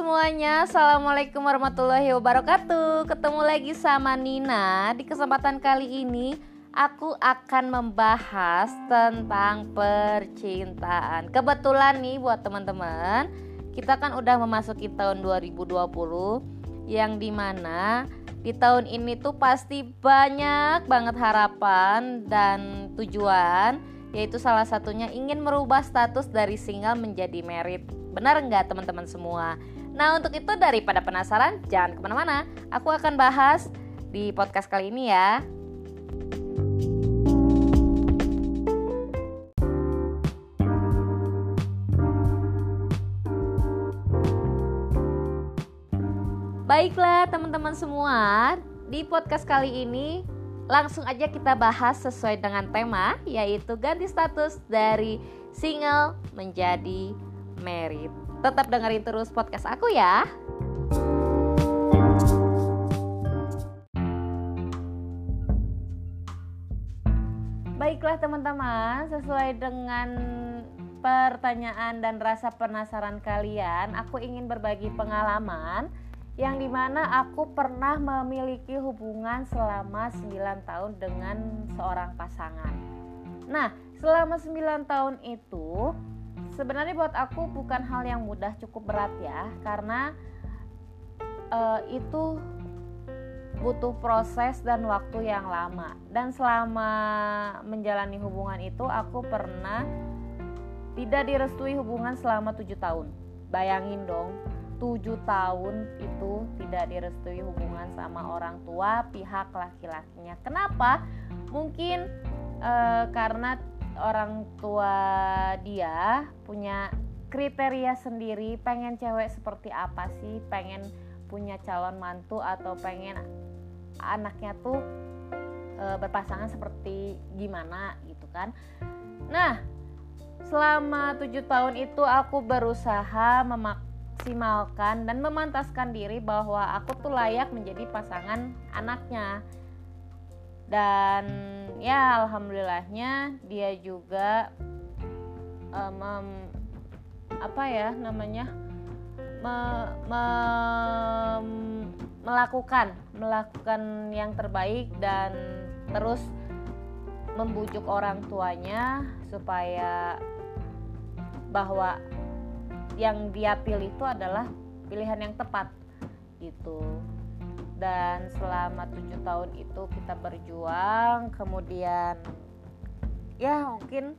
semuanya, Assalamualaikum warahmatullahi wabarakatuh. Ketemu lagi sama Nina. Di kesempatan kali ini Aku akan membahas tentang percintaan. Kebetulan nih buat teman-teman Kita kan udah memasuki tahun 2020 Yang di mana di tahun ini tuh pasti banyak banget harapan dan tujuan Yaitu salah satunya ingin merubah status dari single menjadi merit Benar nggak teman-teman semua? Nah untuk itu daripada penasaran jangan ke mana-mana. Aku akan bahas di podcast kali ini ya. Baiklah teman-teman semua. Di podcast kali ini langsung aja kita bahas sesuai dengan tema Yaitu ganti status dari single menjadi merit Tetap dengerin terus podcast aku ya. Baiklah teman-teman, sesuai dengan pertanyaan dan rasa penasaran kalian, aku ingin berbagi pengalaman yang di mana aku pernah memiliki hubungan selama 9 tahun dengan seorang pasangan. Nah, selama 9 tahun itu sebenarnya buat aku bukan hal yang mudah cukup berat ya. Karena uh, itu butuh proses dan waktu yang lama. Dan selama menjalani hubungan itu aku pernah tidak direstui hubungan selama tujuh tahun. Bayangin dong tujuh tahun itu tidak direstui hubungan sama orang tua pihak laki-lakinya. Kenapa? Mungkin uh, karena orang tua dia punya kriteria sendiri pengen cewek seperti apa sih? Pengen punya calon mantu atau pengen anaknya tuh e, berpasangan seperti gimana gitu kan? Nah selama tujuh tahun itu aku berusaha memaksimalkan dan memantaskan diri bahwa aku tuh layak menjadi pasangan anaknya. Dan ya alhamdulillahnya dia juga um, um, apa ya namanya me, me, melakukan melakukan yang terbaik dan terus membujuk orang tuanya supaya bahwa yang dia pilih itu adalah pilihan yang tepat gitu dan selama tujuh tahun itu kita berjuang kemudian ya mungkin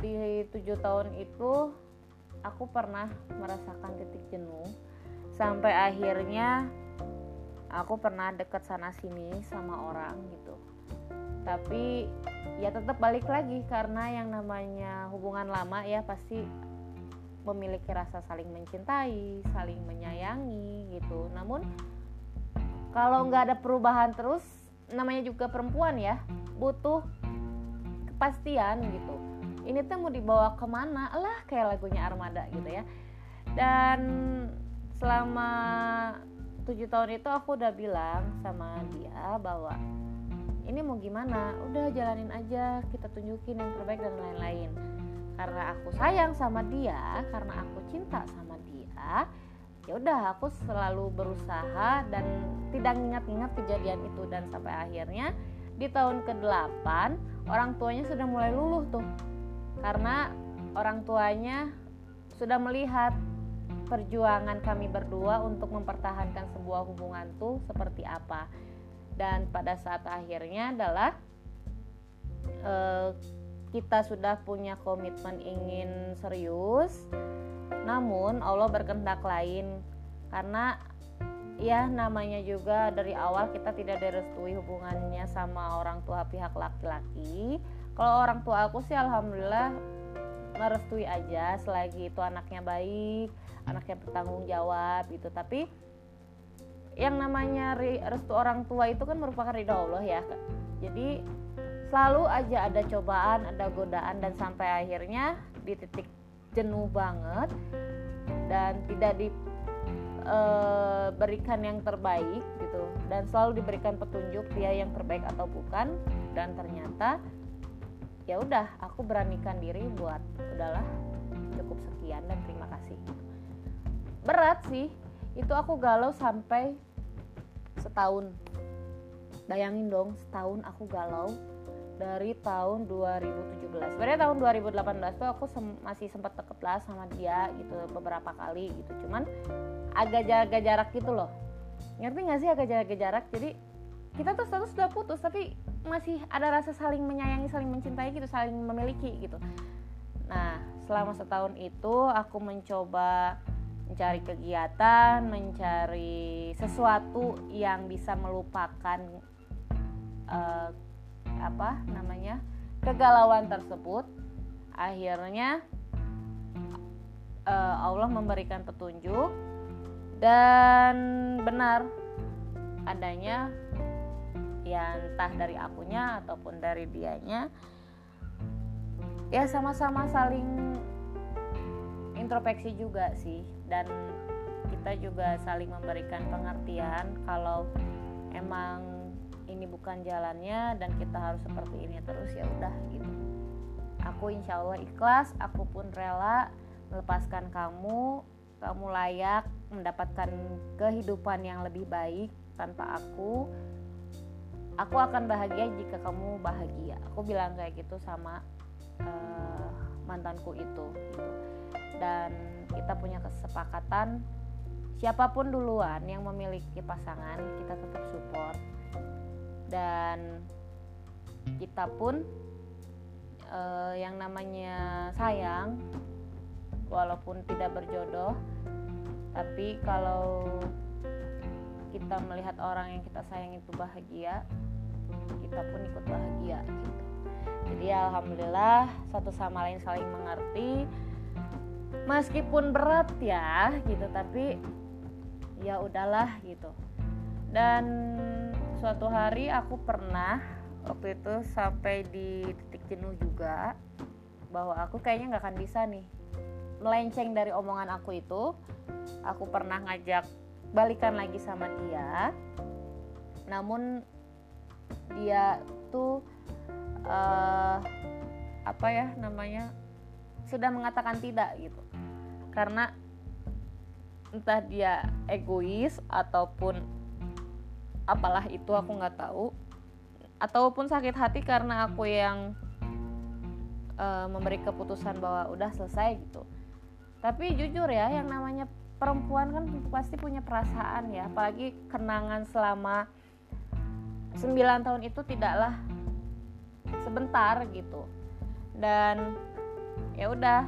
di tujuh tahun itu aku pernah merasakan titik jenuh sampai akhirnya aku pernah deket sana sini sama orang gitu tapi ya tetap balik lagi karena yang namanya hubungan lama ya pasti memiliki rasa saling mencintai, saling menyayangi gitu. Namun kalau nggak ada perubahan terus namanya juga perempuan ya butuh kepastian gitu. Ini tuh mau dibawa ke mana lah kayak lagunya Armada gitu ya. Dan selama tujuh tahun itu aku udah bilang sama dia bahwa ini mau gimana? Udah jalanin aja kita tunjukin yang terbaik dan lain-lain. Karena aku sayang sama dia karena aku cinta sama dia ya udah aku selalu berusaha dan tidak ingat-ingat kejadian itu. Dan sampai akhirnya di tahun ke-8 orang tuanya sudah mulai luluh tuh. Karena orang tuanya sudah melihat perjuangan kami berdua untuk mempertahankan sebuah hubungan tuh seperti apa. Dan pada saat akhirnya adalah eh, kita sudah punya komitmen ingin serius namun Allah berkehendak lain karena ya namanya juga dari awal kita tidak direstui hubungannya sama orang tua pihak laki-laki. Kalau orang tua aku sih alhamdulillah merestui aja selagi itu anaknya baik, anaknya bertanggung jawab gitu. Tapi yang namanya restu orang tua itu kan merupakan ridho Allah ya. Jadi selalu aja ada cobaan, ada godaan dan sampai akhirnya di titik jenuh banget dan tidak diberikan e, yang terbaik gitu. Dan selalu diberikan petunjuk dia yang terbaik atau bukan. Dan ternyata ya udah aku beranikan diri buat udahlah cukup sekian dan terima kasih. Berat sih itu aku galau sampai setahun. Bayangin dong setahun aku galau dari tahun 2017 sebenarnya tahun 2018 tuh aku sem masih sempat deket lah sama dia gitu beberapa kali gitu. Cuman agak jaga jarak gitu loh. Ngerti gak sih agak jaga jarak? Jadi kita tuh status sudah putus tapi masih ada rasa saling menyayangi saling mencintai gitu saling memiliki gitu. Nah selama setahun itu aku mencoba mencari kegiatan mencari sesuatu yang bisa melupakan uh, apa namanya kegalauan tersebut akhirnya uh, Allah memberikan petunjuk dan benar adanya ya entah dari akunya ataupun dari dianya ya sama-sama saling introspeksi juga sih. Dan kita juga saling memberikan pengertian kalau emang ini bukan jalannya dan kita harus seperti ini terus ya udah gitu. Aku insya Allah ikhlas aku pun rela melepaskan kamu. Kamu layak mendapatkan kehidupan yang lebih baik tanpa aku. Aku akan bahagia jika kamu bahagia. Aku bilang kayak gitu sama uh, mantanku itu gitu. Dan kita punya kesepakatan. Siapa pun duluan yang memiliki pasangan kita tetap support dan kita pun uh, yang namanya sayang walaupun tidak berjodoh tapi kalau kita melihat orang yang kita sayang itu bahagia kita pun ikut bahagia gitu. Jadi alhamdulillah satu sama lain saling mengerti. Meskipun berat ya gitu tapi ya udahlah gitu. Dan suatu hari aku pernah waktu itu sampai di titik jenuh juga bahwa aku kayaknya nggak akan bisa nih. Melenceng dari omongan aku itu aku pernah ngajak balikan lagi sama dia. Namun dia tuh uh, apa ya namanya sudah mengatakan tidak gitu. Karena entah dia egois ataupun apalah itu aku nggak tahu. Ataupun sakit hati karena aku yang uh, memberi keputusan bahwa udah selesai gitu. Tapi jujur ya yang namanya perempuan kan pasti punya perasaan ya. Apalagi kenangan selama 9 tahun itu tidaklah sebentar gitu. Dan ya udah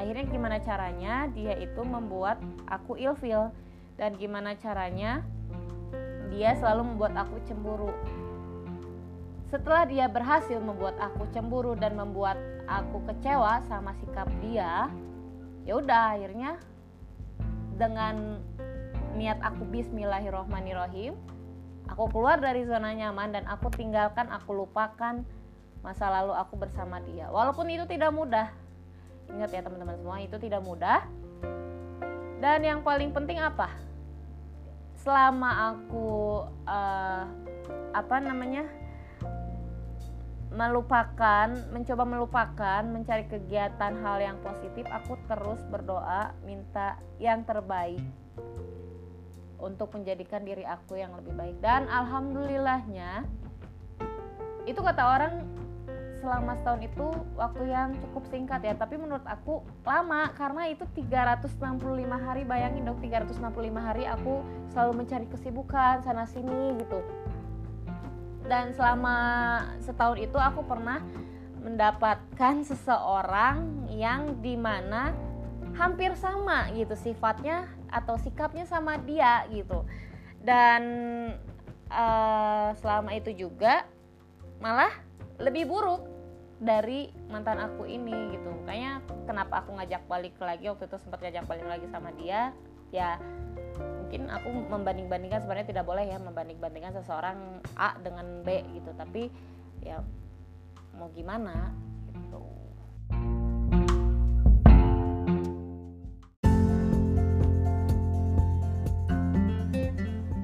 akhirnya gimana caranya dia itu membuat aku ilfil dan gimana caranya dia selalu membuat aku cemburu. Setelah dia berhasil membuat aku cemburu dan membuat aku kecewa sama sikap dia, ya udah akhirnya dengan niat aku bismillahirrohmanirrohim aku keluar dari zona nyaman dan aku tinggalkan aku lupakan masa lalu aku bersama dia. Walaupun itu tidak mudah. Ingat ya teman-teman semua itu tidak mudah. Dan yang paling penting apa selama aku uh, apa namanya melupakan, mencoba melupakan, mencari kegiatan hal yang positif, aku terus berdoa minta yang terbaik untuk menjadikan diri aku yang lebih baik. Dan alhamdulillahnya itu kata orang selama setahun itu waktu yang cukup singkat ya. Tapi menurut aku lama karena itu 365 hari. Bayangin dong 365 hari aku selalu mencari kesibukan sana sini gitu. Dan selama setahun itu aku pernah mendapatkan seseorang yang di mana hampir sama gitu sifatnya atau sikapnya sama dia gitu. Dan uh, selama itu juga malah lebih buruk dari mantan aku ini gitu. Kayaknya kenapa aku ngajak balik lagi waktu itu sempat ngajak balik lagi sama dia ya mungkin aku membanding-bandingkan sebenarnya tidak boleh ya membanding-bandingkan seseorang A dengan B gitu. Tapi ya mau gimana gitu.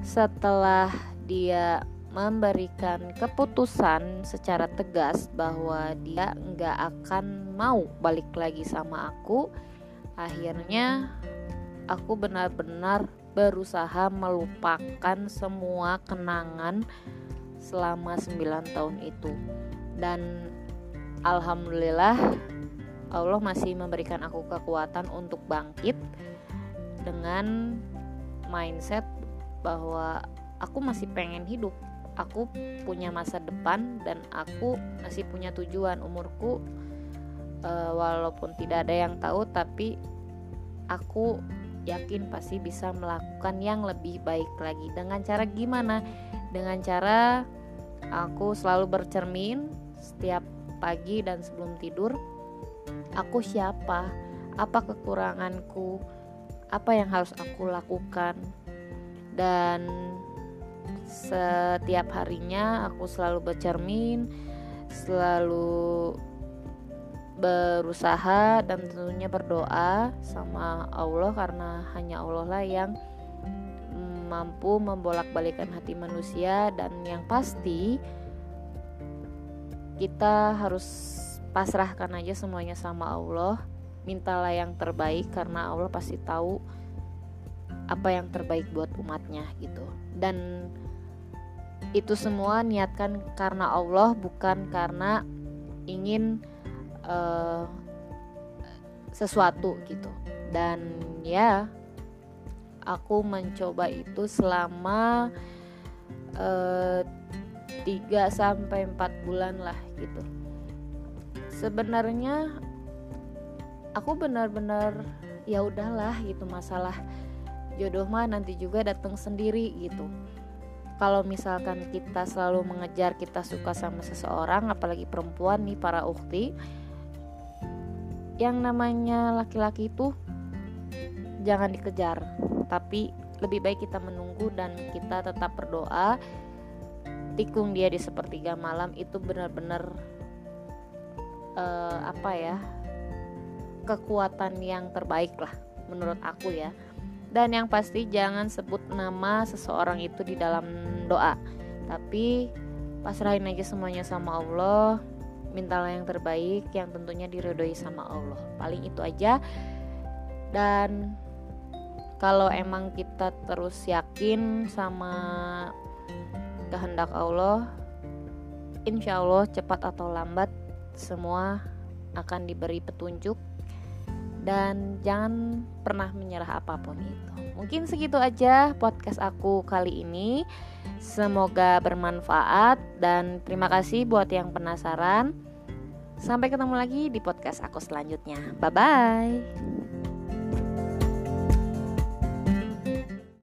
Setelah dia memberikan keputusan secara tegas bahwa dia nggak akan mau balik lagi sama aku. Akhirnya aku benar-benar berusaha melupakan semua kenangan selama 9 tahun itu. Dan alhamdulillah Allah masih memberikan aku kekuatan untuk bangkit dengan mindset bahwa aku masih pengen hidup aku punya masa depan dan aku masih punya tujuan. Umurku uh, walaupun tidak ada yang tahu tapi aku yakin pasti bisa melakukan yang lebih baik lagi. Dengan cara gimana? Dengan cara aku selalu bercermin setiap pagi dan sebelum tidur aku siapa, apa kekuranganku, apa yang harus aku lakukan, dan setiap harinya aku selalu bercermin, selalu berusaha dan tentunya berdoa sama Allah karena hanya Allah lah yang mampu membolak-balikan hati manusia dan yang pasti kita harus pasrahkan aja semuanya sama Allah mintalah yang terbaik karena Allah pasti tahu apa yang terbaik buat umatnya gitu. Dan itu semua niatkan karena Allah bukan karena ingin uh, sesuatu gitu. Dan ya aku mencoba itu selama uh, 3 sampai 4 bulan lah gitu. Sebenarnya aku benar-benar ya udahlah gitu masalah jodoh mah nanti juga datang sendiri gitu. Kalau misalkan kita selalu mengejar kita suka sama seseorang apalagi perempuan nih para ukti yang namanya laki-laki itu jangan dikejar tapi lebih baik kita menunggu dan kita tetap berdoa tikung dia di sepertiga malam itu benar-benar uh, apa ya kekuatan yang terbaik lah menurut aku ya dan yang pasti jangan sebut nama seseorang itu di dalam doa. Tapi pasrahin aja semuanya sama Allah. Mintalah yang terbaik yang tentunya diridhoi sama Allah. Paling itu aja. Dan kalau emang kita terus yakin sama kehendak Allah insya Allah cepat atau lambat semua akan diberi petunjuk dan jangan pernah menyerah apa pun itu. Mungkin segitu aja podcast aku kali ini. Semoga bermanfaat dan terima kasih buat yang penasaran. Sampai ketemu lagi di podcast aku selanjutnya. Bye bye.